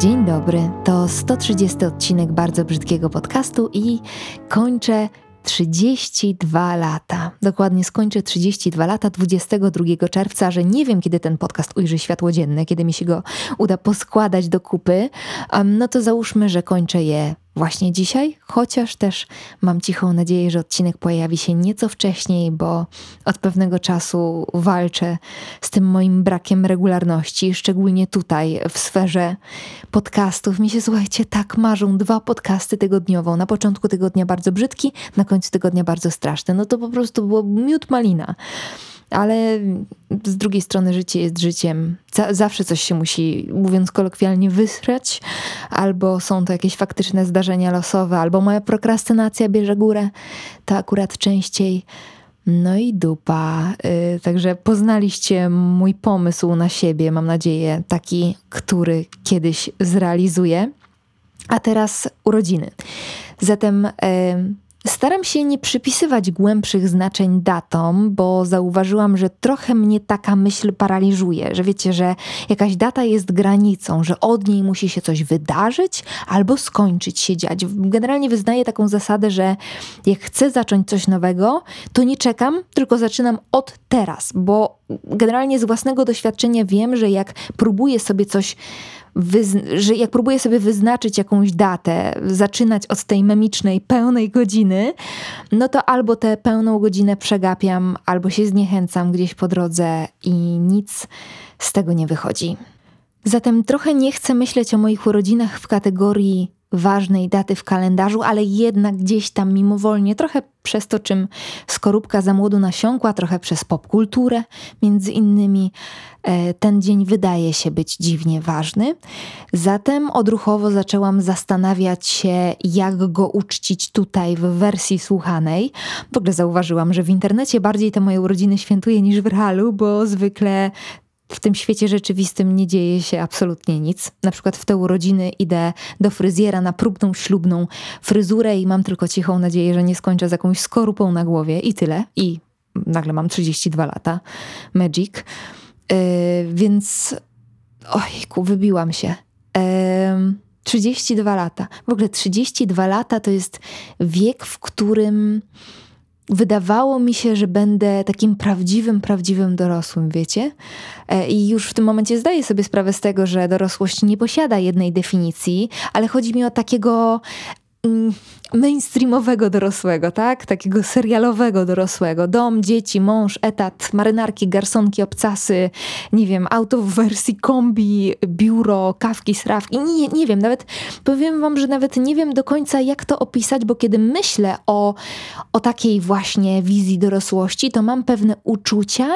Dzień dobry, to 130 odcinek bardzo brzydkiego podcastu i kończę 32 lata. Dokładnie skończę 32 lata 22 czerwca, że nie wiem, kiedy ten podcast ujrzy światło dzienne, kiedy mi się go uda poskładać do kupy. no to załóżmy, że kończę je właśnie dzisiaj, chociaż też mam cichą nadzieję, że odcinek pojawi się nieco wcześniej, bo od pewnego czasu walczę z tym moim brakiem regularności, szczególnie tutaj w sferze podcastów. Mi się, słuchajcie, tak marzą dwa podcasty tygodniowo. Na początku tygodnia bardzo brzydki, na końcu tygodnia bardzo straszny. No to po prostu było miód malina ale z drugiej strony życie jest życiem. zawsze coś się musi, mówiąc kolokwialnie, wysrać, albo są to jakieś faktyczne zdarzenia losowe, albo moja prokrastynacja bierze górę. To akurat częściej. No i dupa. Yy, także poznaliście mój pomysł na siebie, mam nadzieję, taki, który kiedyś zrealizuję. A teraz urodziny. Zatem. Staram się nie przypisywać głębszych znaczeń datom, bo zauważyłam, że trochę mnie taka myśl paraliżuje, że wiecie, że jakaś data jest granicą, że od niej musi się coś wydarzyć albo skończyć się dziać. Generalnie wyznaję taką zasadę, że jak chcę zacząć coś nowego, to nie czekam, tylko zaczynam od teraz, bo generalnie z własnego doświadczenia wiem, że jak próbuję sobie coś że jak próbuję sobie wyznaczyć jakąś datę, zaczynać od tej memicznej pełnej godziny, no to albo tę pełną godzinę przegapiam, albo się zniechęcam gdzieś po drodze i nic z tego nie wychodzi. Zatem trochę nie chcę myśleć o moich urodzinach w kategorii ważnej daty w kalendarzu, ale jednak gdzieś tam mimowolnie, trochę przez to, czym skorupka za młodu nasiąkła, trochę przez popkulturę, między innymi, e, ten dzień wydaje się być dziwnie ważny. Zatem odruchowo zaczęłam zastanawiać się, jak go uczcić tutaj w wersji słuchanej. W ogóle zauważyłam, że w internecie bardziej te moje urodziny świętuję niż w realu, bo zwykle w tym świecie rzeczywistym nie dzieje się absolutnie nic. Na przykład w te urodziny idę do fryzjera na próbną ślubną fryzurę i mam tylko cichą nadzieję, że nie skończę z jakąś skorupą na głowie i tyle. I nagle mam 32 lata. Magic. Yy, więc ojku, wybiłam się. Yy, 32 lata. W ogóle 32 lata to jest wiek, w którym wydawało mi się, że będę takim prawdziwym, prawdziwym dorosłym, wiecie? E, I już w tym momencie zdaję sobie sprawę z tego, że dorosłość nie posiada jednej definicji, ale chodzi mi o takiego mainstreamowego dorosłego, tak? Takiego serialowego dorosłego. Dom, dzieci, mąż, etat, marynarki, garsonki, obcasy, nie wiem, auto w wersji kombi, biuro, kawki, srawki. Nie, nie wiem, nawet powiem wam, że nawet nie wiem do końca, jak to opisać, bo kiedy myślę o, o takiej właśnie wizji dorosłości, to mam pewne uczucia,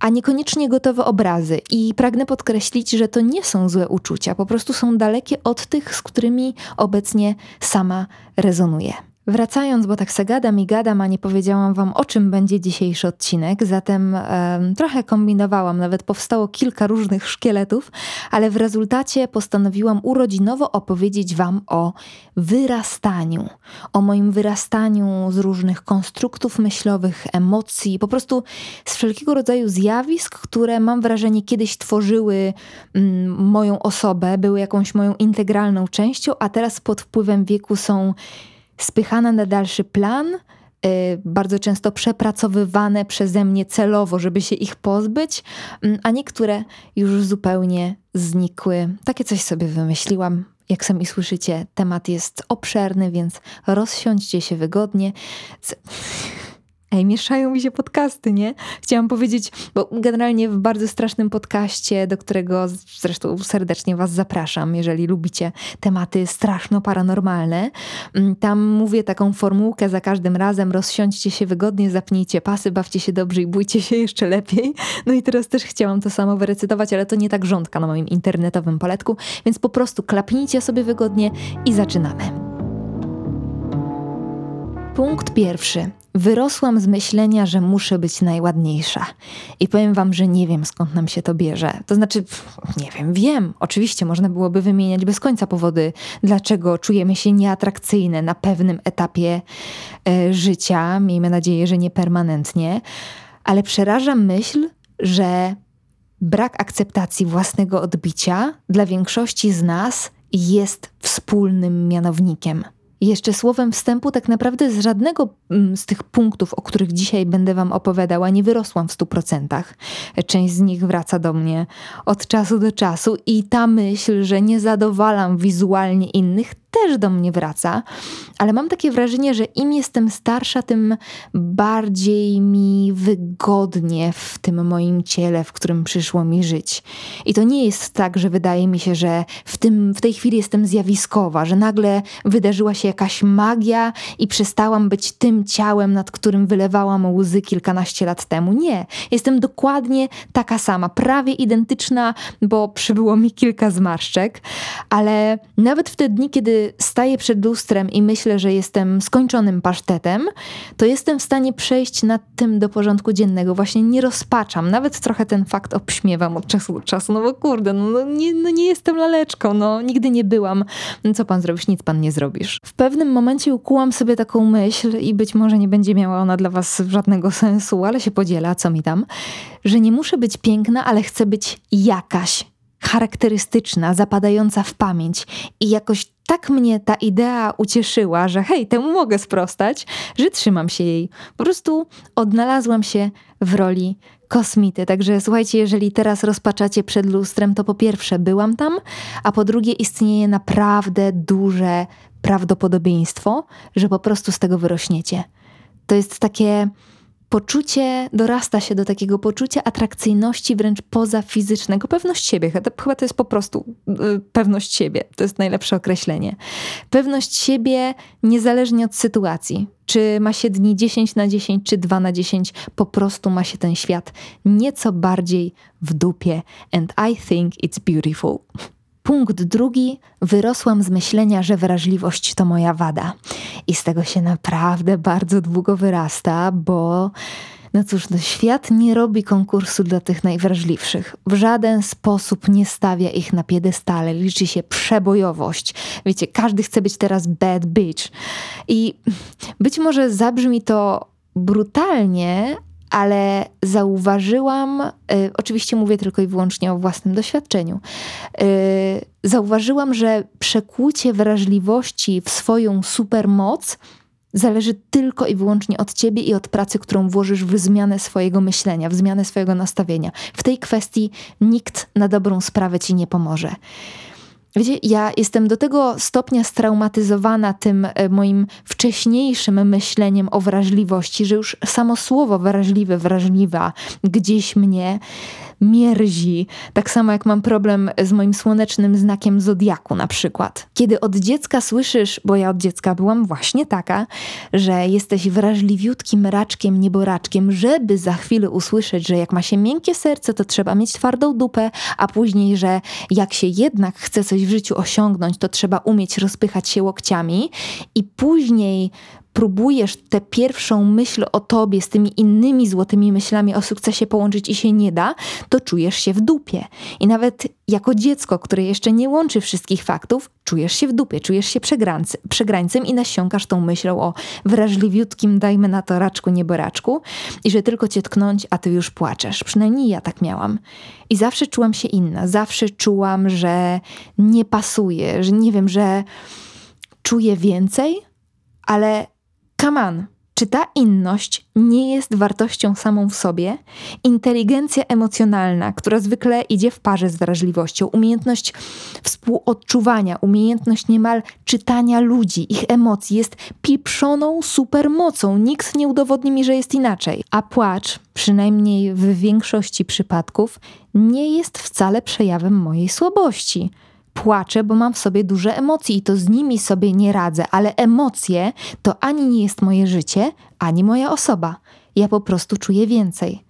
a niekoniecznie gotowe obrazy. I pragnę podkreślić, że to nie są złe uczucia, po prostu są dalekie od tych, z którymi obecnie sama rezonuję. Wracając, bo tak se gadam i gadam, a nie powiedziałam wam o czym będzie dzisiejszy odcinek, zatem e, trochę kombinowałam, nawet powstało kilka różnych szkieletów, ale w rezultacie postanowiłam urodzinowo opowiedzieć wam o wyrastaniu, o moim wyrastaniu z różnych konstruktów myślowych, emocji, po prostu z wszelkiego rodzaju zjawisk, które mam wrażenie kiedyś tworzyły mm, moją osobę, były jakąś moją integralną częścią, a teraz pod wpływem wieku są spychane na dalszy plan, y, bardzo często przepracowywane przeze mnie celowo, żeby się ich pozbyć, mm, a niektóre już zupełnie znikły. Takie coś sobie wymyśliłam. Jak sami słyszycie, temat jest obszerny, więc rozsiądźcie się wygodnie. Ej, mieszają mi się podcasty, nie? Chciałam powiedzieć, bo generalnie w bardzo strasznym podcaście, do którego zresztą serdecznie Was zapraszam, jeżeli lubicie tematy straszno-paranormalne, mm, tam mówię taką formułkę za każdym razem: rozsiądźcie się wygodnie, zapnijcie pasy, bawcie się dobrze i bójcie się jeszcze lepiej. No i teraz też chciałam to samo wyrecytować, ale to nie tak rządka na moim internetowym poletku, więc po prostu klapnijcie sobie wygodnie i zaczynamy. Punkt pierwszy. Wyrosłam z myślenia, że muszę być najładniejsza. I powiem wam, że nie wiem skąd nam się to bierze. To znaczy, nie wiem, wiem. Oczywiście można byłoby wymieniać bez końca powody, dlaczego czujemy się nieatrakcyjne na pewnym etapie e, życia. Miejmy nadzieję, że nie permanentnie. Ale przeraża myśl, że brak akceptacji własnego odbicia dla większości z nas jest wspólnym mianownikiem. Jeszcze słowem wstępu, tak naprawdę z żadnego mm, z tych punktów, o których dzisiaj będę Wam opowiadała, nie wyrosłam w stu procentach. Część z nich wraca do mnie od czasu do czasu i ta myśl, że nie zadowalam wizualnie innych, też do mnie wraca, ale mam takie wrażenie, że im jestem starsza, tym bardziej mi wygodnie w tym moim ciele, w którym przyszło mi żyć. I to nie jest tak, że wydaje mi się, że w, tym, w tej chwili jestem zjawiskowa, że nagle wydarzyła się jakaś magia i przestałam być tym ciałem, nad którym wylewałam łzy kilkanaście lat temu. Nie, jestem dokładnie taka sama, prawie identyczna, bo przybyło mi kilka zmarszczek, ale nawet w te dni, kiedy staję przed lustrem i myślę, że jestem skończonym pasztetem, to jestem w stanie przejść nad tym do porządku dziennego. Właśnie nie rozpaczam. Nawet trochę ten fakt obśmiewam od czasu do czasu. No bo kurde, no, no, nie, no nie jestem laleczką, no nigdy nie byłam. No co pan zrobisz? Nic pan nie zrobisz. W pewnym momencie ukułam sobie taką myśl i być może nie będzie miała ona dla was żadnego sensu, ale się podziela, co mi tam, że nie muszę być piękna, ale chcę być jakaś charakterystyczna, zapadająca w pamięć. I jakoś tak mnie ta idea ucieszyła, że hej, temu mogę sprostać, że trzymam się jej. Po prostu odnalazłam się w roli kosmity. Także słuchajcie, jeżeli teraz rozpaczacie przed lustrem, to po pierwsze byłam tam, a po drugie istnieje naprawdę duże prawdopodobieństwo, że po prostu z tego wyrośniecie. To jest takie poczucie, dorasta się do takiego poczucia atrakcyjności wręcz poza fizycznego, pewność siebie. Chyba to jest po prostu y, pewność siebie. To jest najlepsze określenie. Pewność siebie niezależnie od sytuacji. Czy ma się dni 10 na 10, czy 2 na 10, po prostu ma się ten świat nieco bardziej w dupie. And I think it's beautiful. Punkt drugi, wyrosłam z myślenia, że wrażliwość to moja wada. I z tego się naprawdę bardzo długo wyrasta, bo no cóż, no świat nie robi konkursu dla tych najwrażliwszych. W żaden sposób nie stawia ich na piedestale. Liczy się przebojowość. Wiecie, każdy chce być teraz bad bitch. I być może zabrzmi to brutalnie, ale zauważyłam, y, oczywiście mówię tylko i wyłącznie o własnym doświadczeniu, y, zauważyłam, że przekłucie wrażliwości w swoją supermoc zależy tylko i wyłącznie od ciebie i od pracy, którą włożysz w zmianę swojego myślenia, w zmianę swojego nastawienia. W tej kwestii nikt na dobrą sprawę ci nie pomoże. Wiecie, ja jestem do tego stopnia straumatyzowana tym e, moim wcześniejszym myśleniem o wrażliwości, że już samo słowo wrażliwy, wrażliwa gdzieś mnie mierzi. Tak samo jak mam problem z moim słonecznym znakiem zodiaku na przykład. Kiedy od dziecka słyszysz, bo ja od dziecka byłam właśnie taka, że jesteś wrażliwiutkim raczkiem, nieboraczkiem, żeby za chwilę usłyszeć, że jak ma się miękkie serce, to trzeba mieć twardą dupę, a później, że jak się jednak chce coś w życiu osiągnąć, to trzeba umieć rozpychać się łokciami i później próbujesz tę pierwszą myśl o tobie z tymi innymi złotymi myślami o sukcesie połączyć i się nie da, to czujesz się w dupie. I nawet jako dziecko, które jeszcze nie łączy wszystkich faktów, czujesz się w dupie, czujesz się przegrańcem i nasiąkasz tą myślą o wrażliwiutkim, dajmy na to raczku, nieboraczku i że tylko cię tknąć, a ty już płaczesz. Przynajmniej ja tak miałam. I zawsze czułam się inna. Zawsze czułam, że nie pasuje, że nie wiem, że czuję więcej, ale Come on. Czy ta inność nie jest wartością samą w sobie? Inteligencja emocjonalna, która zwykle idzie w parze z wrażliwością, umiejętność współodczuwania, umiejętność niemal czytania ludzi, ich emocji jest pieprzoną supermocą. Nikt nie udowodni mi, że jest inaczej. A płacz, przynajmniej w większości przypadków, nie jest wcale przejawem mojej słabości płaczę, bo mam w sobie duże emocje i to z nimi sobie nie radzę, ale emocje to ani nie jest moje życie, ani moja osoba. Ja po prostu czuję więcej.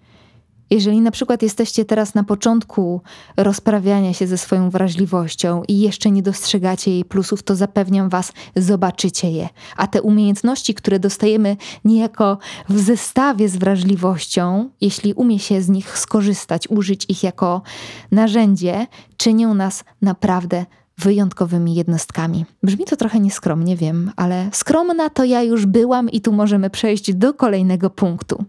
Jeżeli na przykład jesteście teraz na początku rozprawiania się ze swoją wrażliwością i jeszcze nie dostrzegacie jej plusów, to zapewniam Was, zobaczycie je. A te umiejętności, które dostajemy niejako w zestawie z wrażliwością, jeśli umie się z nich skorzystać, użyć ich jako narzędzie, czynią nas naprawdę wyjątkowymi jednostkami. Brzmi to trochę nieskromnie, wiem, ale skromna to ja już byłam i tu możemy przejść do kolejnego punktu.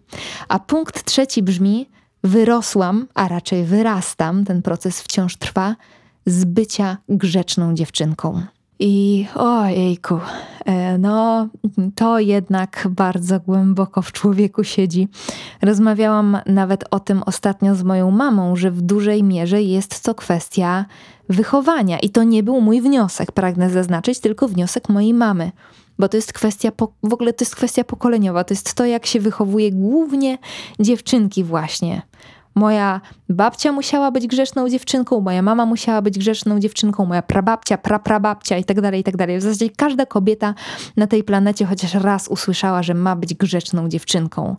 A punkt trzeci brzmi: wyrosłam, a raczej wyrastam, ten proces wciąż trwa, z bycia grzeczną dziewczynką. I ojejku, e, no to jednak bardzo głęboko w człowieku siedzi. Rozmawiałam nawet o tym ostatnio z moją mamą, że w dużej mierze jest to kwestia wychowania. I to nie był mój wniosek, pragnę zaznaczyć, tylko wniosek mojej mamy. Bo to jest kwestia, w ogóle to jest kwestia pokoleniowa. To jest to, jak się wychowuje głównie dziewczynki właśnie. Moja babcia musiała być grzeczną dziewczynką, moja mama musiała być grzeczną dziewczynką, moja prababcia, praprababcia i tak dalej, i tak dalej. W zasadzie każda kobieta na tej planecie chociaż raz usłyszała, że ma być grzeczną dziewczynką.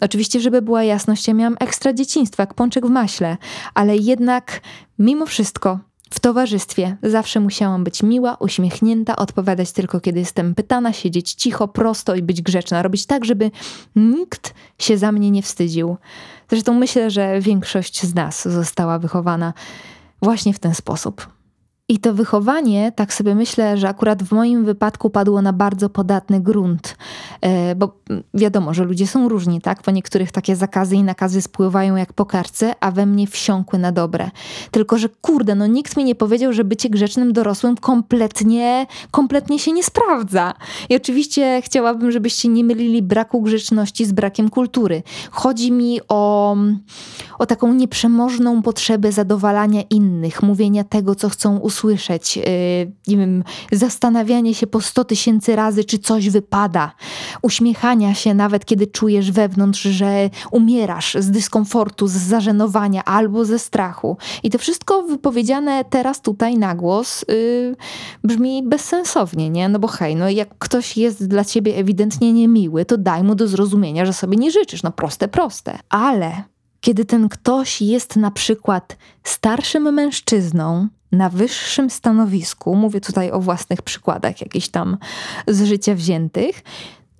Oczywiście, żeby była jasność, ja miałam ekstra dzieciństwo, jak pączek w maśle, ale jednak mimo wszystko w towarzystwie zawsze musiałam być miła, uśmiechnięta, odpowiadać tylko kiedy jestem pytana, siedzieć cicho, prosto i być grzeczna. Robić tak, żeby nikt się za mnie nie wstydził. Zresztą myślę, że większość z nas została wychowana właśnie w ten sposób. I to wychowanie, tak sobie myślę, że akurat w moim wypadku padło na bardzo podatny grunt, bo wiadomo, że ludzie są różni, tak? Po niektórych takie zakazy i nakazy spływają jak po karce, a we mnie wsiąkły na dobre. Tylko, że kurde, no nikt mi nie powiedział, że bycie grzecznym dorosłym kompletnie, kompletnie się nie sprawdza. I oczywiście chciałabym, żebyście nie mylili braku grzeczności z brakiem kultury. Chodzi mi o, o taką nieprzemożną potrzebę zadowalania innych, mówienia tego, co chcą usłyszeć yy, nie wiem, zastanawianie się po sto tysięcy razy, czy coś wypada, uśmiechania się nawet kiedy czujesz wewnątrz, że umierasz z dyskomfortu, z zażenowania albo ze strachu. I to wszystko wypowiedziane teraz tutaj na głos yy, brzmi bezsensownie, nie? No bo hej, no jak ktoś jest dla ciebie ewidentnie niemiły, to daj mu do zrozumienia, że sobie nie życzysz. No proste, proste. Ale kiedy ten ktoś jest na przykład starszym mężczyzną, na wyższym stanowisku, mówię tutaj o własnych przykładach jakichś tam z życia wziętych,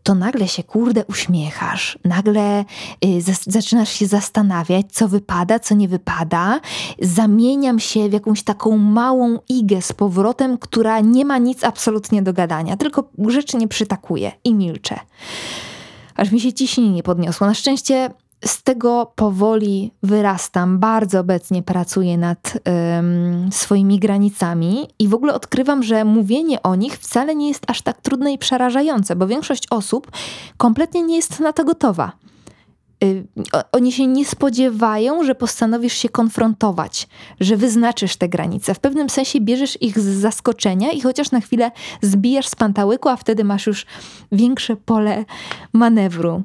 to nagle się kurde uśmiechasz, nagle y, zaczynasz się zastanawiać, co wypada, co nie wypada. Zamieniam się w jakąś taką małą igę z powrotem, która nie ma nic absolutnie do gadania, tylko grzecznie przytakuje i milczę. Aż mi się ciśnienie podniosło. Na szczęście z tego powoli wyrastam, bardzo obecnie pracuję nad um, swoimi granicami i w ogóle odkrywam, że mówienie o nich wcale nie jest aż tak trudne i przerażające, bo większość osób kompletnie nie jest na to gotowa. Y, oni się nie spodziewają, że postanowisz się konfrontować, że wyznaczysz te granice. W pewnym sensie bierzesz ich z zaskoczenia i chociaż na chwilę zbijasz z pantałyku, a wtedy masz już większe pole manewru.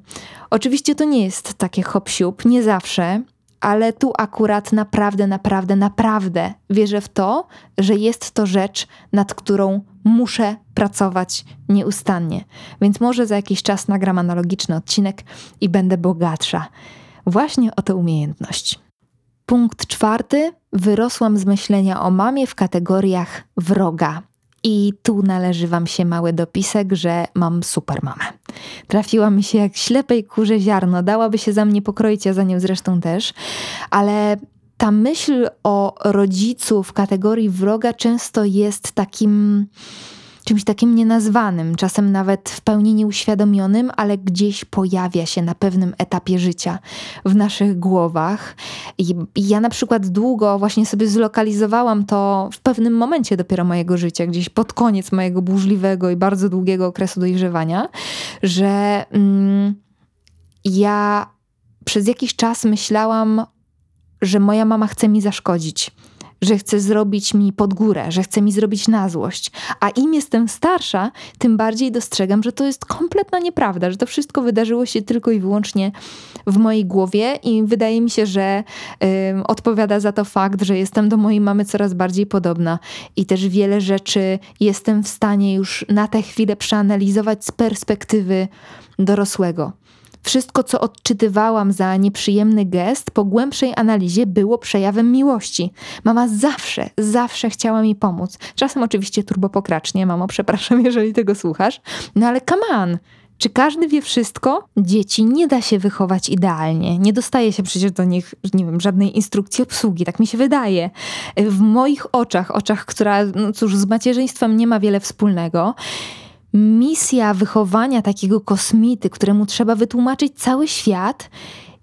Oczywiście to nie jest takie hop nie zawsze, ale tu akurat naprawdę, naprawdę, naprawdę wierzę w to, że jest to rzecz, nad którą muszę pracować nieustannie. Więc może za jakiś czas nagram analogiczny odcinek i będę bogatsza. Właśnie o tę umiejętność. Punkt czwarty. Wyrosłam z myślenia o mamie w kategoriach wroga. I tu należy Wam się mały dopisek, że mam super mamę. Trafiła mi się jak ślepej kurze ziarno, dałaby się za mnie pokroić, ja za nią zresztą też, ale ta myśl o rodzicu w kategorii wroga często jest takim czymś takim nienazwanym, czasem nawet w pełni nieuświadomionym, ale gdzieś pojawia się na pewnym etapie życia w naszych głowach. I ja na przykład długo właśnie sobie zlokalizowałam to w pewnym momencie dopiero mojego życia, gdzieś pod koniec mojego burzliwego i bardzo długiego okresu dojrzewania, że mm, ja przez jakiś czas myślałam, że moja mama chce mi zaszkodzić że chce zrobić mi pod górę, że chce mi zrobić na złość. A im jestem starsza, tym bardziej dostrzegam, że to jest kompletna nieprawda, że to wszystko wydarzyło się tylko i wyłącznie w mojej głowie i wydaje mi się, że odpowiada za to fakt, że jestem do mojej mamy coraz bardziej podobna i też wiele rzeczy jestem w stanie już na tę chwilę przeanalizować z perspektywy dorosłego. Wszystko, co odczytywałam za nieprzyjemny gest, po głębszej analizie było przejawem miłości. Mama zawsze, zawsze chciała mi pomóc. Czasem oczywiście turbopokracznie, mamo, przepraszam, jeżeli tego słuchasz, no ale come on, czy każdy wie wszystko? Dzieci nie da się wychować idealnie. Nie dostaje się przecież do nich, nie wiem, żadnej instrukcji obsługi, tak mi się wydaje. W moich oczach, oczach, która, no cóż, z macierzyństwem nie ma wiele wspólnego, misja wychowania takiego kosmity, któremu trzeba wytłumaczyć cały świat,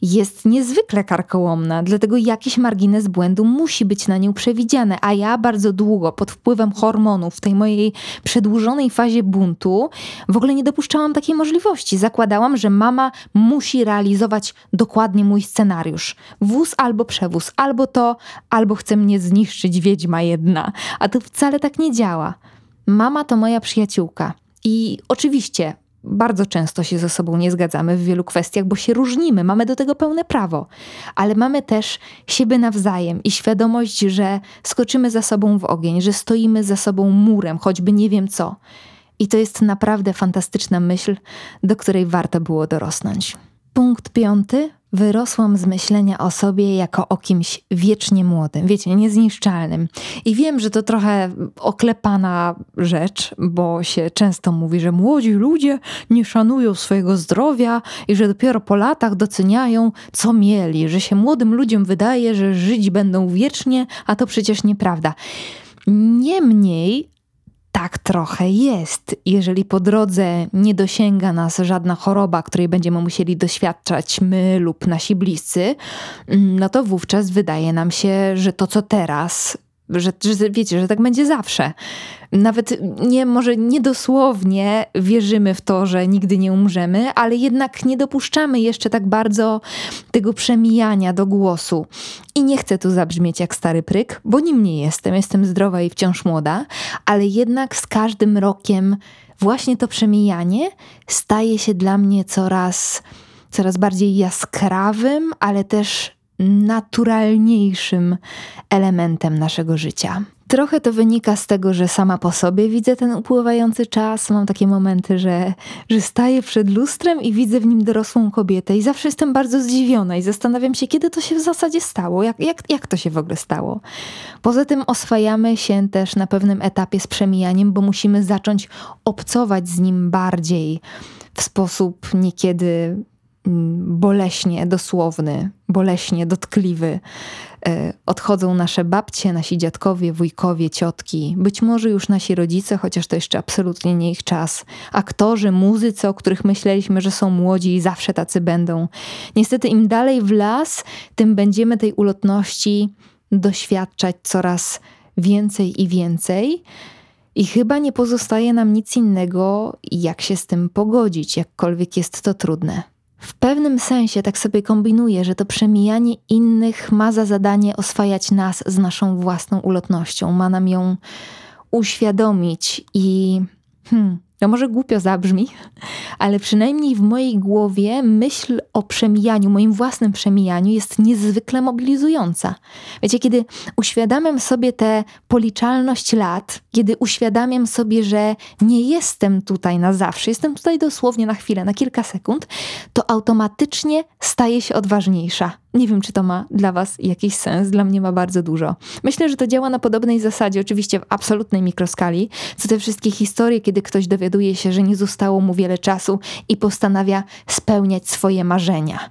jest niezwykle karkołomna, dlatego jakiś margines błędu musi być na nią przewidziany, a ja bardzo długo pod wpływem hormonów w tej mojej przedłużonej fazie buntu w ogóle nie dopuszczałam takiej możliwości. Zakładałam, że mama musi realizować dokładnie mój scenariusz. Wóz albo przewóz, albo to, albo chce mnie zniszczyć wiedźma jedna. A to wcale tak nie działa. Mama to moja przyjaciółka. I oczywiście bardzo często się ze sobą nie zgadzamy w wielu kwestiach, bo się różnimy, mamy do tego pełne prawo, ale mamy też siebie nawzajem i świadomość, że skoczymy za sobą w ogień, że stoimy za sobą murem, choćby nie wiem co. I to jest naprawdę fantastyczna myśl, do której warto było dorosnąć. Punkt piąty wyrosłam z myślenia o sobie jako o kimś wiecznie młodym, wiecie, niezniszczalnym. I wiem, że to trochę oklepana rzecz, bo się często mówi, że młodzi ludzie nie szanują swojego zdrowia i że dopiero po latach doceniają, co mieli, że się młodym ludziom wydaje, że żyć będą wiecznie, a to przecież nieprawda. Niemniej tak trochę jest. Jeżeli po drodze nie dosięga nas żadna choroba, której będziemy musieli doświadczać my lub nasi bliscy, mm, no to wówczas wydaje nam się, że to, co teraz że, że wiecie, że tak będzie zawsze. Nawet nie, może niedosłownie wierzymy w to, że nigdy nie umrzemy, ale jednak nie dopuszczamy jeszcze tak bardzo tego przemijania do głosu. I nie chcę tu zabrzmieć jak stary pryk, bo nim nie jestem, jestem zdrowa i wciąż młoda, ale jednak z każdym rokiem właśnie to przemijanie staje się dla mnie coraz, coraz bardziej jaskrawym, ale też naturalniejszym elementem naszego życia. Trochę to wynika z tego, że sama po sobie widzę ten upływający czas. Mam takie momenty, że, że staję przed lustrem i widzę w nim dorosłą kobietę, i zawsze jestem bardzo zdziwiona i zastanawiam się, kiedy to się w zasadzie stało, jak, jak, jak to się w ogóle stało. Poza tym oswajamy się też na pewnym etapie z przemijaniem, bo musimy zacząć obcować z nim bardziej w sposób niekiedy boleśnie dosłowny, boleśnie dotkliwy. E, odchodzą nasze babcie, nasi dziadkowie, wujkowie, ciotki, być może już nasi rodzice, chociaż to jeszcze absolutnie nie ich czas. Aktorzy, muzycy, o których myśleliśmy, że są młodzi i zawsze tacy będą. Niestety, im dalej w las, tym będziemy tej ulotności doświadczać coraz więcej i więcej. I chyba nie pozostaje nam nic innego, jak się z tym pogodzić, jakkolwiek jest to trudne. W pewnym sensie tak sobie kombinuję, że to przemijanie innych ma za zadanie oswajać nas z naszą własną ulotnością, ma nam ją uświadomić i hmm, to może głupio zabrzmi, ale przynajmniej w mojej głowie myśl o przemijaniu, moim własnym przemijaniu jest niezwykle mobilizująca. Wiecie, kiedy uświadamiam sobie tę policzalność lat, kiedy uświadamiam sobie, że nie jestem tutaj na zawsze, jestem tutaj dosłownie na chwilę, na kilka sekund, to automatycznie staję się odważniejsza nie wiem, czy to ma dla Was jakiś sens, dla mnie ma bardzo dużo. Myślę, że to działa na podobnej zasadzie, oczywiście w absolutnej mikroskali, co te wszystkie historie, kiedy ktoś dowiaduje się, że nie zostało mu wiele czasu i postanawia spełniać swoje marzenia.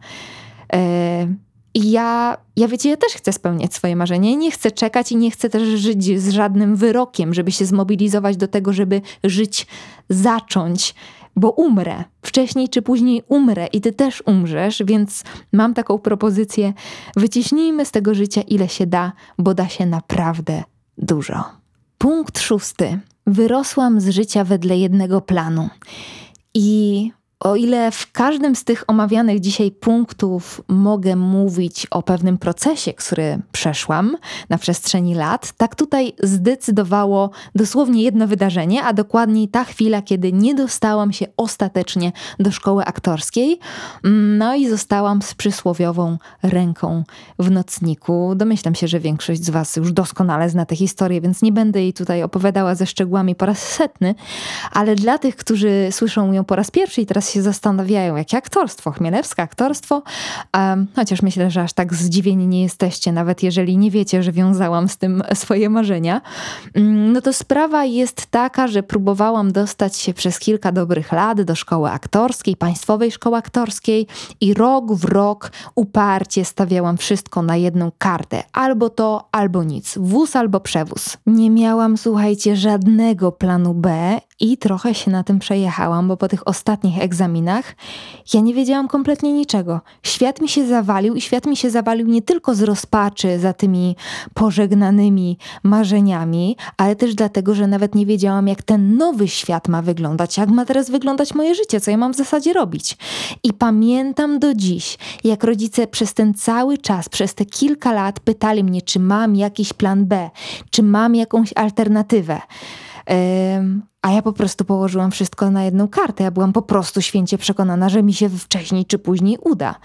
E, I ja, ja wiecie, ja też chcę spełniać swoje marzenia. Nie chcę czekać i nie chcę też żyć z żadnym wyrokiem, żeby się zmobilizować do tego, żeby żyć, zacząć bo umrę. Wcześniej czy później umrę i ty też umrzesz, więc mam taką propozycję: wyciśnijmy z tego życia ile się da, bo da się naprawdę dużo. Punkt szósty. Wyrosłam z życia wedle jednego planu. I o ile w każdym z tych omawianych dzisiaj punktów mogę mówić o pewnym procesie, który przeszłam na przestrzeni lat, tak tutaj zdecydowało dosłownie jedno wydarzenie, a dokładniej ta chwila, kiedy nie dostałam się ostatecznie do szkoły aktorskiej, no i zostałam z przysłowiową ręką w nocniku. Domyślam się, że większość z Was już doskonale zna tę historię, więc nie będę jej tutaj opowiadała ze szczegółami po raz setny, ale dla tych, którzy słyszą ją po raz pierwszy i teraz się zastanawiają, jakie aktorstwo, chmielewskie aktorstwo, um, chociaż myślę, że aż tak zdziwieni nie jesteście, nawet jeżeli nie wiecie, że wiązałam z tym swoje marzenia, um, no to sprawa jest taka, że próbowałam dostać się przez kilka dobrych lat do szkoły aktorskiej, państwowej szkoły aktorskiej i rok w rok uparcie stawiałam wszystko na jedną kartę, albo to, albo nic, wóz albo przewóz. Nie miałam, słuchajcie, żadnego planu B i trochę się na tym przejechałam, bo po tych ostatnich egzaminach ja nie wiedziałam kompletnie niczego. Świat mi się zawalił i świat mi się zawalił nie tylko z rozpaczy za tymi pożegnanymi marzeniami, ale też dlatego, że nawet nie wiedziałam, jak ten nowy świat ma wyglądać, jak ma teraz wyglądać moje życie, co ja mam w zasadzie robić. I pamiętam do dziś, jak rodzice przez ten cały czas, przez te kilka lat pytali mnie, czy mam jakiś plan B, czy mam jakąś alternatywę. A ja po prostu położyłam wszystko na jedną kartę. Ja byłam po prostu święcie przekonana, że mi się wcześniej czy później uda.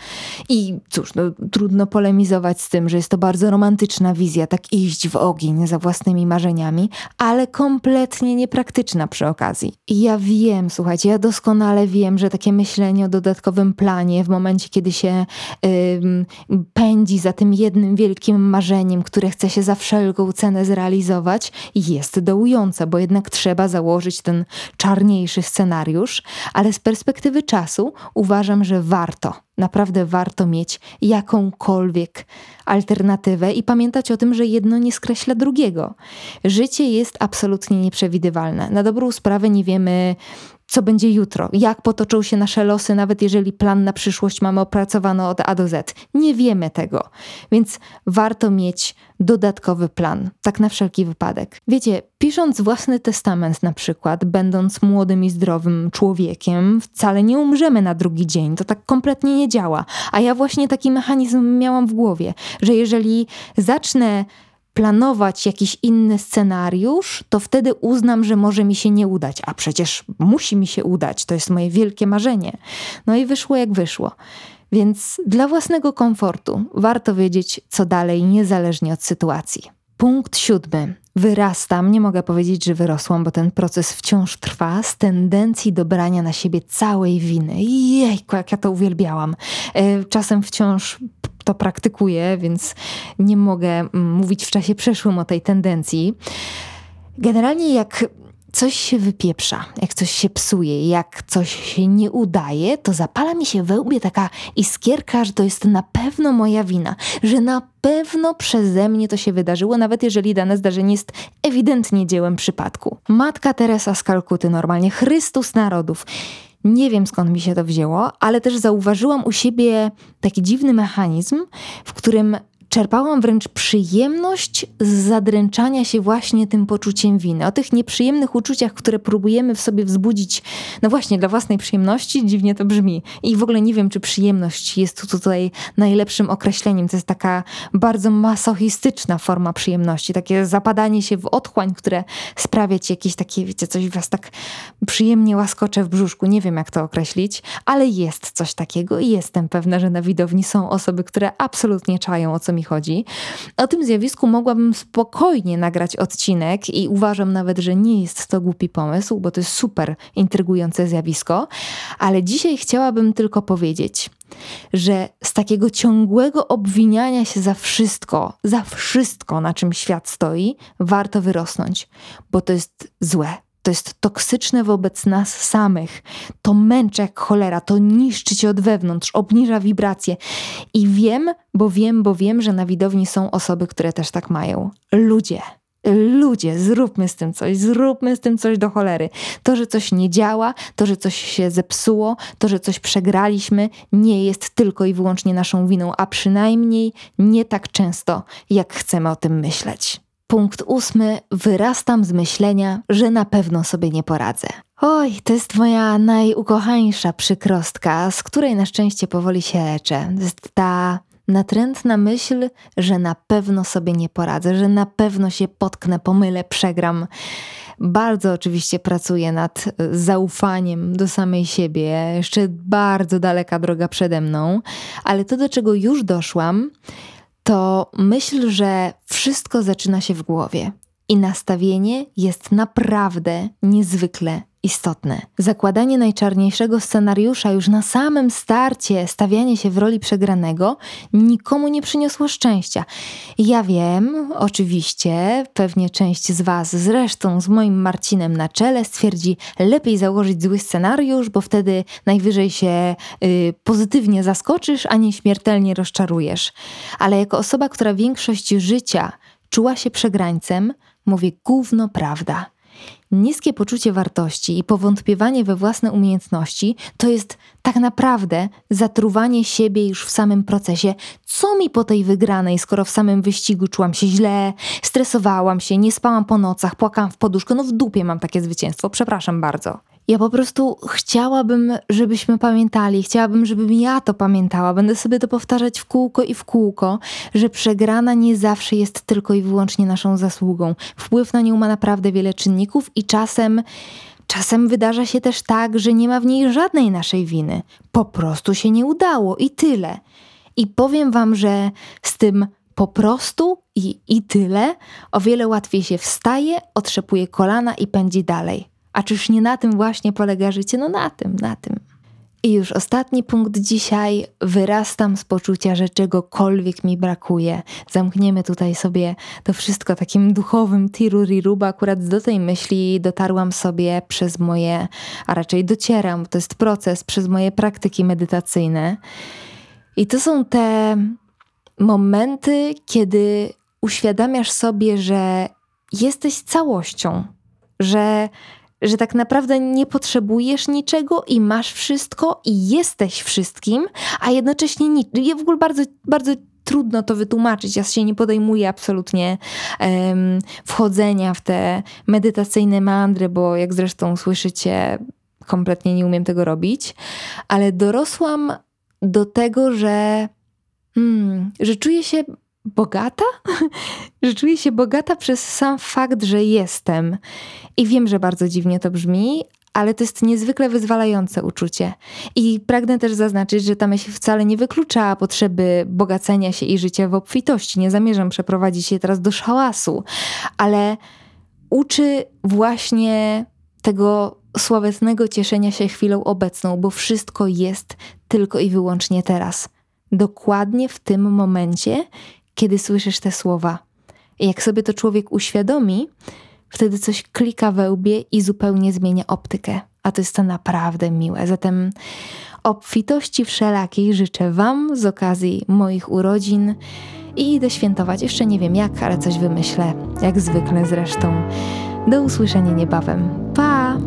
I cóż, no, trudno polemizować z tym, że jest to bardzo romantyczna wizja, tak iść w ogień za własnymi marzeniami, ale kompletnie niepraktyczna przy okazji. I ja wiem, słuchajcie, ja doskonale wiem, że takie myślenie o dodatkowym planie w momencie, kiedy się yy, pędzi za tym jednym wielkim marzeniem, które chce się za wszelką cenę zrealizować, jest dołujące, bo jednak trzeba założyć ten czarniejszy scenariusz, ale z perspektywy czasu uważam, że warto, naprawdę warto mieć jakąkolwiek alternatywę i pamiętać o tym, że jedno nie skreśla drugiego. Życie jest absolutnie nieprzewidywalne. Na dobrą sprawę nie wiemy, co będzie jutro, jak potoczą się nasze losy, nawet jeżeli plan na przyszłość mamy opracowany od A do Z. Nie wiemy tego, więc warto mieć dodatkowy plan, tak na wszelki wypadek. Wiecie, pisząc własny testament na przykład, będąc młodym i zdrowym człowiekiem, wcale nie umrzemy na drugi dzień. To tak kompletnie nie działa. A ja właśnie taki mechanizm miałam w głowie, że jeżeli zacznę planować jakiś inny scenariusz, to wtedy uznam, że może mi się nie udać. A przecież musi mi się udać, to jest moje wielkie marzenie. No i wyszło jak wyszło. Więc dla własnego komfortu warto wiedzieć, co dalej, niezależnie od sytuacji. Punkt siódmy. Wyrastam, nie mogę powiedzieć, że wyrosłam, bo ten proces wciąż trwa, z tendencji do brania na siebie całej winy. Jejku, jak ja to uwielbiałam. E, czasem wciąż to praktykuję, więc nie mogę mm, mówić w czasie przeszłym o tej tendencji. Generalnie jak coś się wypieprza, jak coś się psuje, jak coś się nie udaje, to zapala mi się we łbie taka iskierka, że to jest na pewno moja wina, że na pewno przeze mnie to się wydarzyło, nawet jeżeli dane zdarzenie jest ewidentnie dziełem przypadku. Matka Teresa z Kalkuty, normalnie Chrystus narodów. Nie wiem skąd mi się to wzięło, ale też zauważyłam u siebie taki dziwny mechanizm, w którym czerpałam wręcz przyjemność z zadręczania się właśnie tym poczuciem winy. O tych nieprzyjemnych uczuciach, które próbujemy w sobie wzbudzić, no właśnie dla własnej przyjemności, dziwnie to brzmi. I w ogóle nie wiem, czy przyjemność jest tutaj najlepszym określeniem. To jest taka bardzo masochistyczna forma przyjemności, takie zapadanie się w otchłań, które sprawia ci jakieś takie, wiecie, coś was tak przyjemnie łaskocze w brzuszku. Nie wiem, jak to określić, ale jest coś takiego i jestem pewna, że na widowni są osoby, które absolutnie czają, o co mi chodzi. O tym zjawisku mogłabym spokojnie nagrać odcinek i uważam nawet, że nie jest to głupi pomysł, bo to jest super intrygujące zjawisko, ale dzisiaj chciałabym tylko powiedzieć, że z takiego ciągłego obwiniania się za wszystko, za wszystko, na czym świat stoi, warto wyrosnąć, bo to jest złe to jest toksyczne wobec nas samych. To męczy jak cholera, to niszczy cię od wewnątrz, obniża wibracje. I wiem, bo wiem, bo wiem, że na widowni są osoby, które też tak mają. Ludzie. Ludzie, zróbmy z tym coś, zróbmy z tym coś do cholery. To, że coś nie działa, to, że coś się zepsuło, to, że coś przegraliśmy, nie jest tylko i wyłącznie naszą winą, a przynajmniej nie tak często, jak chcemy o tym myśleć. Punkt ósmy. Wyrastam z myślenia, że na pewno sobie nie poradzę. Oj, to jest moja najukochańsza przykrostka, z której na szczęście powoli się leczę. To jest ta natrętna myśl, że na pewno sobie nie poradzę, że na pewno się potknę, pomylę, przegram. Bardzo oczywiście pracuję nad zaufaniem do samej siebie. Jeszcze bardzo daleka droga przede mną, ale to, do czego już doszłam, to myśl, że wszystko zaczyna się w głowie i nastawienie jest naprawdę niezwykle istotne. Zakładanie najczarniejszego scenariusza już na samym starcie, stawianie się w roli przegranego, nikomu nie przyniosło szczęścia. Ja wiem, oczywiście, pewnie część z Was, zresztą z moim Marcinem na czele, stwierdzi, lepiej założyć zły scenariusz, bo wtedy najwyżej się y, pozytywnie zaskoczysz, a nie śmiertelnie rozczarujesz. Ale jako osoba, która większość życia czuła się przegrańcem, mówię gówno prawda. Niskie poczucie wartości i powątpiewanie we własne umiejętności to jest tak naprawdę zatruwanie siebie już w samym procesie. Co mi po tej wygranej, skoro w samym wyścigu czułam się źle, stresowałam się, nie spałam po nocach, płakałam w poduszkę, no w dupie mam takie zwycięstwo, przepraszam bardzo. Ja po prostu chciałabym, żebyśmy pamiętali, chciałabym, żebym ja to pamiętała. Będę sobie to powtarzać w kółko i w kółko, że przegrana nie zawsze jest tylko i wyłącznie naszą zasługą. Wpływ na nią ma naprawdę wiele czynników i czasem. Czasem wydarza się też tak, że nie ma w niej żadnej naszej winy. Po prostu się nie udało i tyle. I powiem Wam, że z tym po prostu i, i tyle o wiele łatwiej się wstaje, otrzepuje kolana i pędzi dalej. A czyż nie na tym właśnie polega życie? No na tym, na tym. I już ostatni punkt dzisiaj. Wyrastam z poczucia, że czegokolwiek mi brakuje. Zamkniemy tutaj sobie to wszystko takim duchowym tiruriru, bo akurat do tej myśli dotarłam sobie przez moje, a raczej docieram, to jest proces, przez moje praktyki medytacyjne. I to są te momenty, kiedy uświadamiasz sobie, że jesteś całością, że że tak naprawdę nie potrzebujesz niczego i masz wszystko i jesteś wszystkim, a jednocześnie nic. Ja w ogóle bardzo, bardzo trudno to wytłumaczyć. Ja się nie podejmuję absolutnie um, wchodzenia w te medytacyjne mandry, bo jak zresztą słyszycie, kompletnie nie umiem tego robić, ale dorosłam do tego, że, hmm, że czuję się bogata? że czuję się bogata przez sam fakt, że jestem. I wiem, że bardzo dziwnie to brzmi, ale to jest niezwykle wyzwalające uczucie. I pragnę też zaznaczyć, że ta myśl wcale nie wyklucza potrzeby bogacenia się i życia w obfitości. Nie zamierzam przeprowadzić się teraz do szałasu, ale uczy właśnie tego sławetnego cieszenia się chwilą obecną, bo wszystko jest tylko i wyłącznie teraz. Dokładnie w tym momencie, kiedy słyszysz te słowa. I jak sobie to człowiek uświadomi, wtedy coś klika we łbie i zupełnie zmienia optykę. A to jest to naprawdę miłe. Zatem obfitości wszelakiej życzę Wam z okazji moich urodzin i idę świętować. Jeszcze nie wiem jak, ale coś wymyślę, jak zwykle zresztą. Do usłyszenia niebawem. Pa!